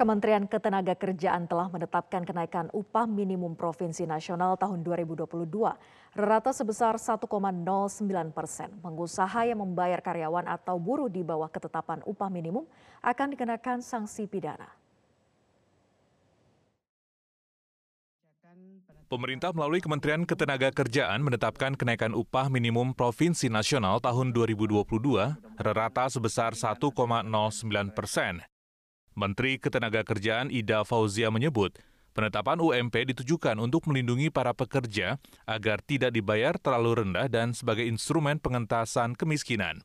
Kementerian Ketenagakerjaan telah menetapkan kenaikan upah minimum provinsi nasional tahun 2022 rata sebesar 1,09 persen. Pengusaha yang membayar karyawan atau buruh di bawah ketetapan upah minimum akan dikenakan sanksi pidana. Pemerintah melalui Kementerian Ketenagakerjaan menetapkan kenaikan upah minimum provinsi nasional tahun 2022 rata sebesar 1,09 persen. Menteri Ketenagakerjaan Ida Fauzia menyebut, penetapan UMP ditujukan untuk melindungi para pekerja agar tidak dibayar terlalu rendah dan sebagai instrumen pengentasan kemiskinan.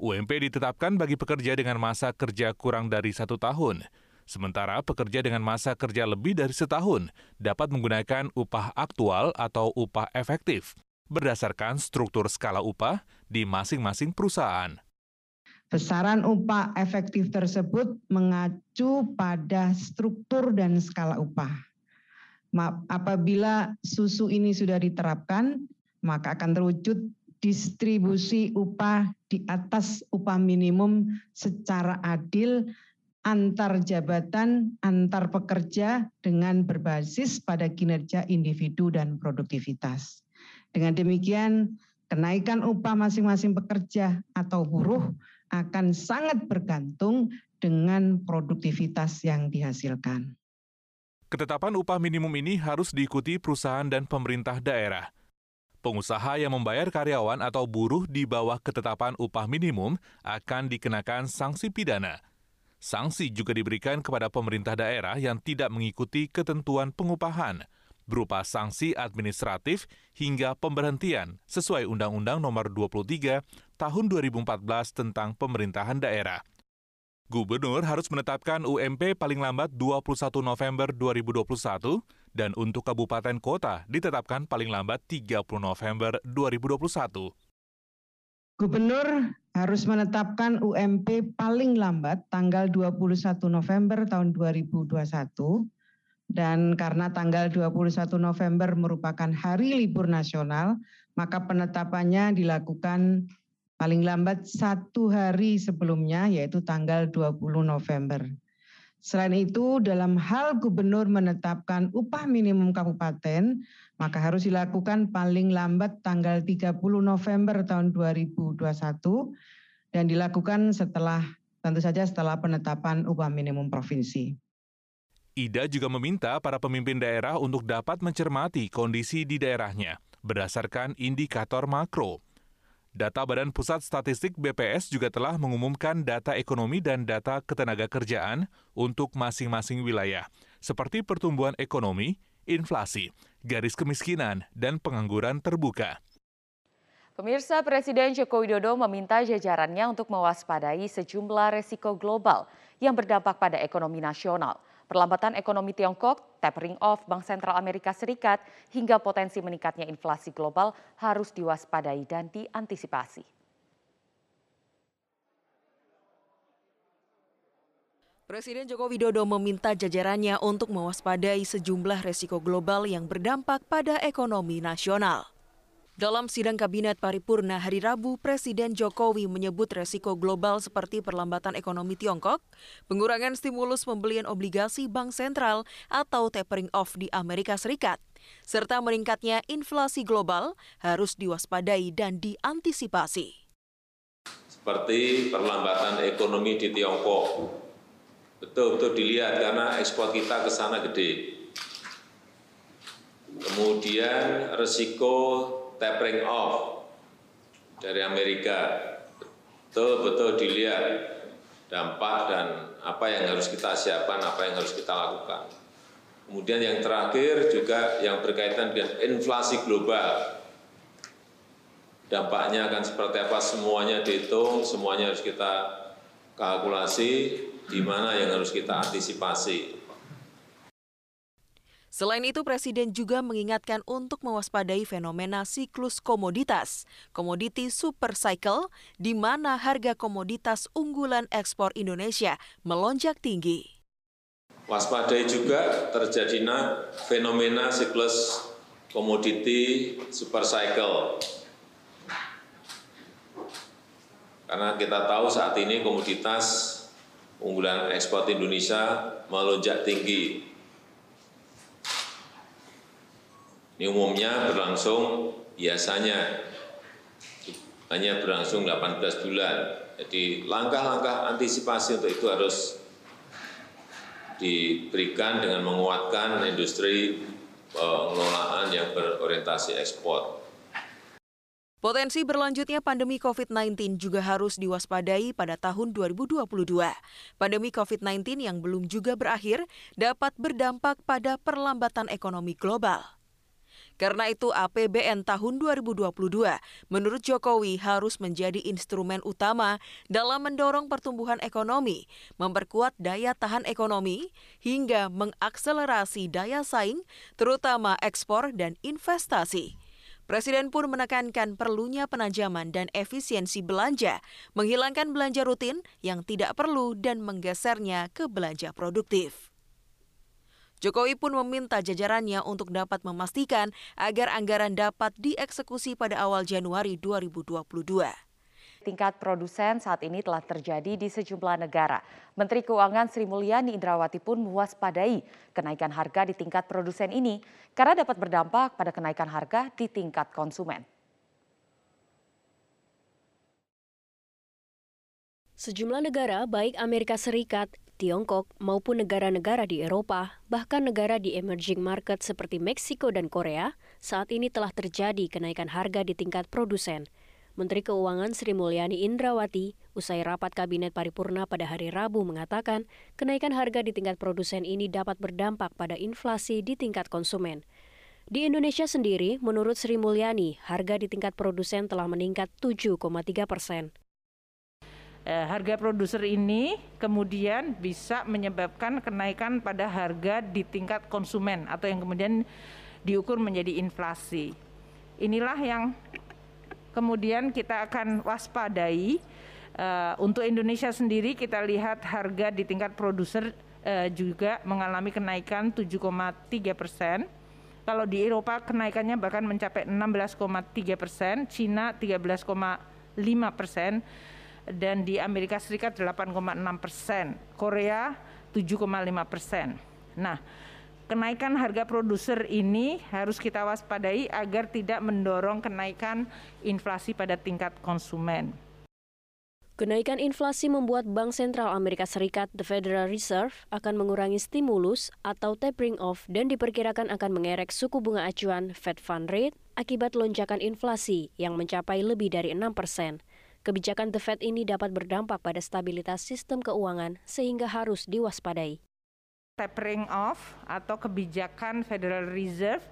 UMP ditetapkan bagi pekerja dengan masa kerja kurang dari satu tahun, Sementara pekerja dengan masa kerja lebih dari setahun dapat menggunakan upah aktual atau upah efektif berdasarkan struktur skala upah di masing-masing perusahaan. Besaran upah efektif tersebut mengacu pada struktur dan skala upah. Apabila susu ini sudah diterapkan, maka akan terwujud distribusi upah di atas upah minimum secara adil antar jabatan, antar pekerja dengan berbasis pada kinerja individu dan produktivitas. Dengan demikian, kenaikan upah masing-masing pekerja atau buruh akan sangat bergantung dengan produktivitas yang dihasilkan. Ketetapan upah minimum ini harus diikuti perusahaan dan pemerintah daerah. Pengusaha yang membayar karyawan atau buruh di bawah ketetapan upah minimum akan dikenakan sanksi pidana Sanksi juga diberikan kepada pemerintah daerah yang tidak mengikuti ketentuan pengupahan, berupa sanksi administratif hingga pemberhentian sesuai Undang-Undang Nomor 23 Tahun 2014 tentang Pemerintahan Daerah. Gubernur harus menetapkan UMP paling lambat 21 November 2021 dan untuk kabupaten kota ditetapkan paling lambat 30 November 2021. Gubernur harus menetapkan UMP paling lambat tanggal 21 November tahun 2021 dan karena tanggal 21 November merupakan hari libur nasional, maka penetapannya dilakukan paling lambat satu hari sebelumnya yaitu tanggal 20 November. Selain itu, dalam hal gubernur menetapkan upah minimum kabupaten, maka harus dilakukan paling lambat tanggal 30 November tahun 2021 dan dilakukan setelah tentu saja setelah penetapan upah minimum provinsi. Ida juga meminta para pemimpin daerah untuk dapat mencermati kondisi di daerahnya berdasarkan indikator makro Data Badan Pusat Statistik BPS juga telah mengumumkan data ekonomi dan data ketenaga kerjaan untuk masing-masing wilayah, seperti pertumbuhan ekonomi, inflasi, garis kemiskinan, dan pengangguran terbuka. Pemirsa Presiden Joko Widodo meminta jajarannya untuk mewaspadai sejumlah resiko global yang berdampak pada ekonomi nasional – Perlambatan ekonomi Tiongkok, tapering off Bank Sentral Amerika Serikat, hingga potensi meningkatnya inflasi global harus diwaspadai dan diantisipasi. Presiden Joko Widodo meminta jajarannya untuk mewaspadai sejumlah resiko global yang berdampak pada ekonomi nasional. Dalam sidang kabinet paripurna hari Rabu, Presiden Jokowi menyebut resiko global seperti perlambatan ekonomi Tiongkok, pengurangan stimulus pembelian obligasi bank sentral atau tapering off di Amerika Serikat, serta meningkatnya inflasi global harus diwaspadai dan diantisipasi. Seperti perlambatan ekonomi di Tiongkok, betul-betul dilihat karena ekspor kita ke sana gede. Kemudian resiko tapering off dari Amerika betul-betul dilihat dampak dan apa yang harus kita siapkan, apa yang harus kita lakukan. Kemudian yang terakhir juga yang berkaitan dengan inflasi global. Dampaknya akan seperti apa semuanya dihitung, semuanya harus kita kalkulasi, di mana yang harus kita antisipasi. Selain itu, Presiden juga mengingatkan untuk mewaspadai fenomena siklus komoditas, komoditi super cycle, di mana harga komoditas unggulan ekspor Indonesia melonjak tinggi. Waspadai juga terjadinya fenomena siklus komoditi super cycle. Karena kita tahu saat ini komoditas unggulan ekspor Indonesia melonjak tinggi. Ini umumnya berlangsung biasanya hanya berlangsung 18 bulan. Jadi langkah-langkah antisipasi untuk itu harus diberikan dengan menguatkan industri pengelolaan yang berorientasi ekspor. Potensi berlanjutnya pandemi COVID-19 juga harus diwaspadai pada tahun 2022. Pandemi COVID-19 yang belum juga berakhir dapat berdampak pada perlambatan ekonomi global. Karena itu APBN tahun 2022 menurut Jokowi harus menjadi instrumen utama dalam mendorong pertumbuhan ekonomi, memperkuat daya tahan ekonomi, hingga mengakselerasi daya saing, terutama ekspor dan investasi. Presiden pun menekankan perlunya penajaman dan efisiensi belanja, menghilangkan belanja rutin yang tidak perlu dan menggesernya ke belanja produktif. Jokowi pun meminta jajarannya untuk dapat memastikan agar anggaran dapat dieksekusi pada awal Januari 2022 tingkat produsen saat ini telah terjadi di sejumlah negara. Menteri Keuangan Sri Mulyani Indrawati pun mewaspadai kenaikan harga di tingkat produsen ini karena dapat berdampak pada kenaikan harga di tingkat konsumen. Sejumlah negara, baik Amerika Serikat, Tiongkok, maupun negara-negara di Eropa, bahkan negara di emerging market seperti Meksiko dan Korea, saat ini telah terjadi kenaikan harga di tingkat produsen. Menteri Keuangan Sri Mulyani Indrawati usai rapat Kabinet Paripurna pada hari Rabu mengatakan kenaikan harga di tingkat produsen ini dapat berdampak pada inflasi di tingkat konsumen. Di Indonesia sendiri, menurut Sri Mulyani, harga di tingkat produsen telah meningkat 7,3 persen. Eh, harga produser ini kemudian bisa menyebabkan kenaikan pada harga di tingkat konsumen atau yang kemudian diukur menjadi inflasi. Inilah yang kemudian kita akan waspadai. Uh, untuk Indonesia sendiri kita lihat harga di tingkat produser uh, juga mengalami kenaikan 7,3 persen. Kalau di Eropa kenaikannya bahkan mencapai 16,3 persen, Cina 13,5 persen, dan di Amerika Serikat 8,6 persen, Korea 7,5 persen. Nah, kenaikan harga produser ini harus kita waspadai agar tidak mendorong kenaikan inflasi pada tingkat konsumen. Kenaikan inflasi membuat Bank Sentral Amerika Serikat, The Federal Reserve, akan mengurangi stimulus atau tapering off dan diperkirakan akan mengerek suku bunga acuan Fed Fund Rate akibat lonjakan inflasi yang mencapai lebih dari 6 persen. Kebijakan The Fed ini dapat berdampak pada stabilitas sistem keuangan sehingga harus diwaspadai. Tapering off atau kebijakan Federal Reserve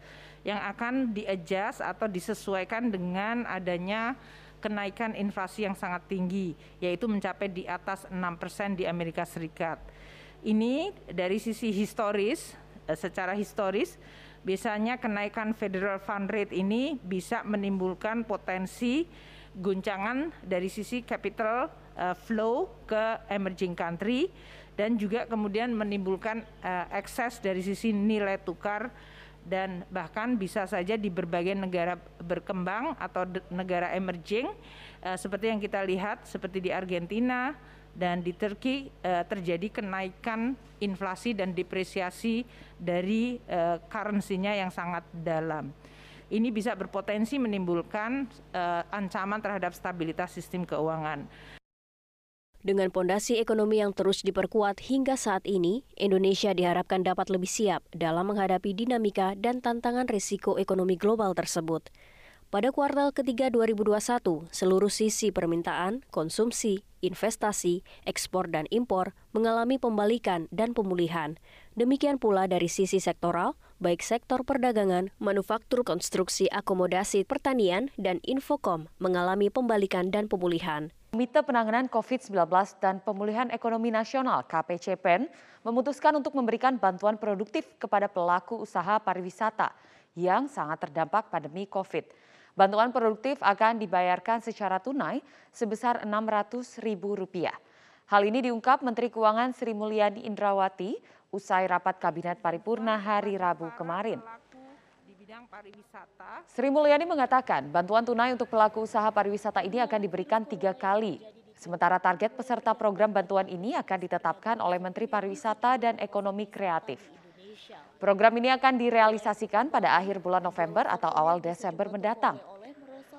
yang akan di-adjust atau disesuaikan dengan adanya kenaikan inflasi yang sangat tinggi, yaitu mencapai di atas 6 persen di Amerika Serikat. Ini dari sisi historis, eh, secara historis, biasanya kenaikan Federal Fund Rate ini bisa menimbulkan potensi guncangan dari sisi capital uh, flow ke emerging country dan juga kemudian menimbulkan uh, ekses dari sisi nilai tukar dan bahkan bisa saja di berbagai negara berkembang atau negara emerging uh, seperti yang kita lihat seperti di Argentina dan di Turki uh, terjadi kenaikan inflasi dan depresiasi dari uh, currency-nya yang sangat dalam ini bisa berpotensi menimbulkan uh, ancaman terhadap stabilitas sistem keuangan. Dengan pondasi ekonomi yang terus diperkuat hingga saat ini, Indonesia diharapkan dapat lebih siap dalam menghadapi dinamika dan tantangan risiko ekonomi global tersebut. Pada kuartal ketiga 2021, seluruh sisi permintaan, konsumsi, investasi, ekspor dan impor mengalami pembalikan dan pemulihan. Demikian pula dari sisi sektoral, baik sektor perdagangan, manufaktur konstruksi akomodasi pertanian, dan infokom mengalami pembalikan dan pemulihan. Komite Penanganan COVID-19 dan Pemulihan Ekonomi Nasional KPCPEN memutuskan untuk memberikan bantuan produktif kepada pelaku usaha pariwisata yang sangat terdampak pandemi COVID. Bantuan produktif akan dibayarkan secara tunai sebesar Rp600.000. Hal ini diungkap Menteri Keuangan Sri Mulyani Indrawati usai rapat Kabinet Paripurna hari Rabu kemarin. Sri Mulyani mengatakan bantuan tunai untuk pelaku usaha pariwisata ini akan diberikan tiga kali Sementara target peserta program bantuan ini akan ditetapkan oleh Menteri Pariwisata dan Ekonomi Kreatif. Program ini akan direalisasikan pada akhir bulan November atau awal Desember mendatang.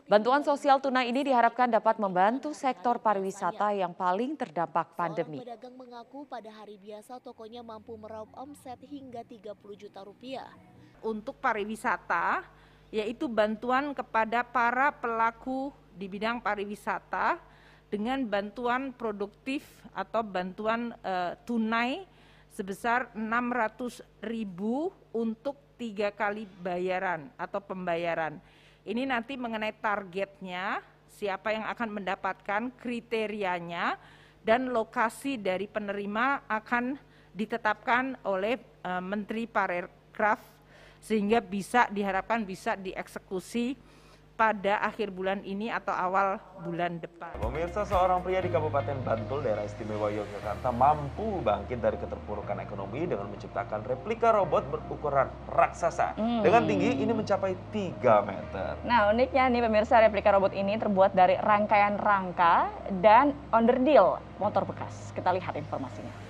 Bantuan sosial tunai ini diharapkan dapat membantu sektor pariwisata yang paling terdampak pandemi. pedagang mengaku pada hari biasa tokonya mampu meraup omset hingga 30 juta rupiah. Untuk pariwisata, yaitu bantuan kepada para pelaku di bidang pariwisata dengan bantuan produktif atau bantuan uh, tunai sebesar 600 ribu untuk tiga kali bayaran atau pembayaran. Ini nanti mengenai targetnya, siapa yang akan mendapatkan kriterianya, dan lokasi dari penerima akan ditetapkan oleh uh, Menteri Parekraf sehingga bisa diharapkan bisa dieksekusi pada akhir bulan ini atau awal bulan depan. Pemirsa seorang pria di Kabupaten Bantul, daerah istimewa Yogyakarta mampu bangkit dari keterpurukan ekonomi dengan menciptakan replika robot berukuran raksasa. Hmm. Dengan tinggi ini mencapai 3 meter. Nah uniknya nih pemirsa replika robot ini terbuat dari rangkaian rangka dan underdeal motor bekas. Kita lihat informasinya.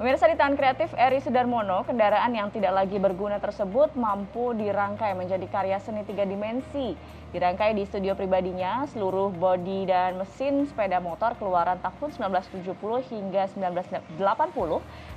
Pemirsa di Tahan Kreatif Eri Sudarmono, kendaraan yang tidak lagi berguna tersebut mampu dirangkai menjadi karya seni tiga dimensi. Dirangkai di studio pribadinya, seluruh bodi dan mesin sepeda motor keluaran tahun 1970 hingga 1980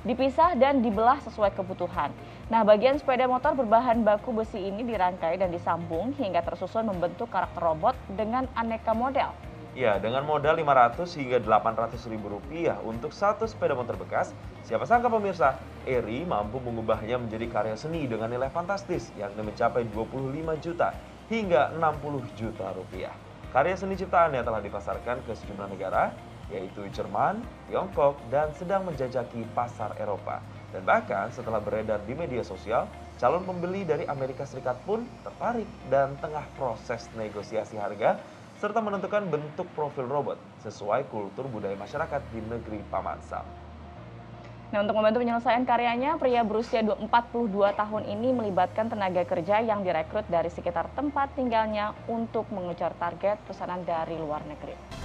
dipisah dan dibelah sesuai kebutuhan. Nah, bagian sepeda motor berbahan baku besi ini dirangkai dan disambung hingga tersusun membentuk karakter robot dengan aneka model. Ya, dengan modal 500 hingga 800 ribu rupiah untuk satu sepeda motor bekas, siapa sangka pemirsa, Eri mampu mengubahnya menjadi karya seni dengan nilai fantastis yang mencapai 25 juta hingga 60 juta rupiah. Karya seni ciptaannya telah dipasarkan ke sejumlah negara, yaitu Jerman, Tiongkok, dan sedang menjajaki pasar Eropa. Dan bahkan setelah beredar di media sosial, calon pembeli dari Amerika Serikat pun tertarik dan tengah proses negosiasi harga serta menentukan bentuk profil robot sesuai kultur budaya masyarakat di negeri Paman Sam. Nah, untuk membantu penyelesaian karyanya, pria berusia 42 tahun ini melibatkan tenaga kerja yang direkrut dari sekitar tempat tinggalnya untuk mengejar target pesanan dari luar negeri.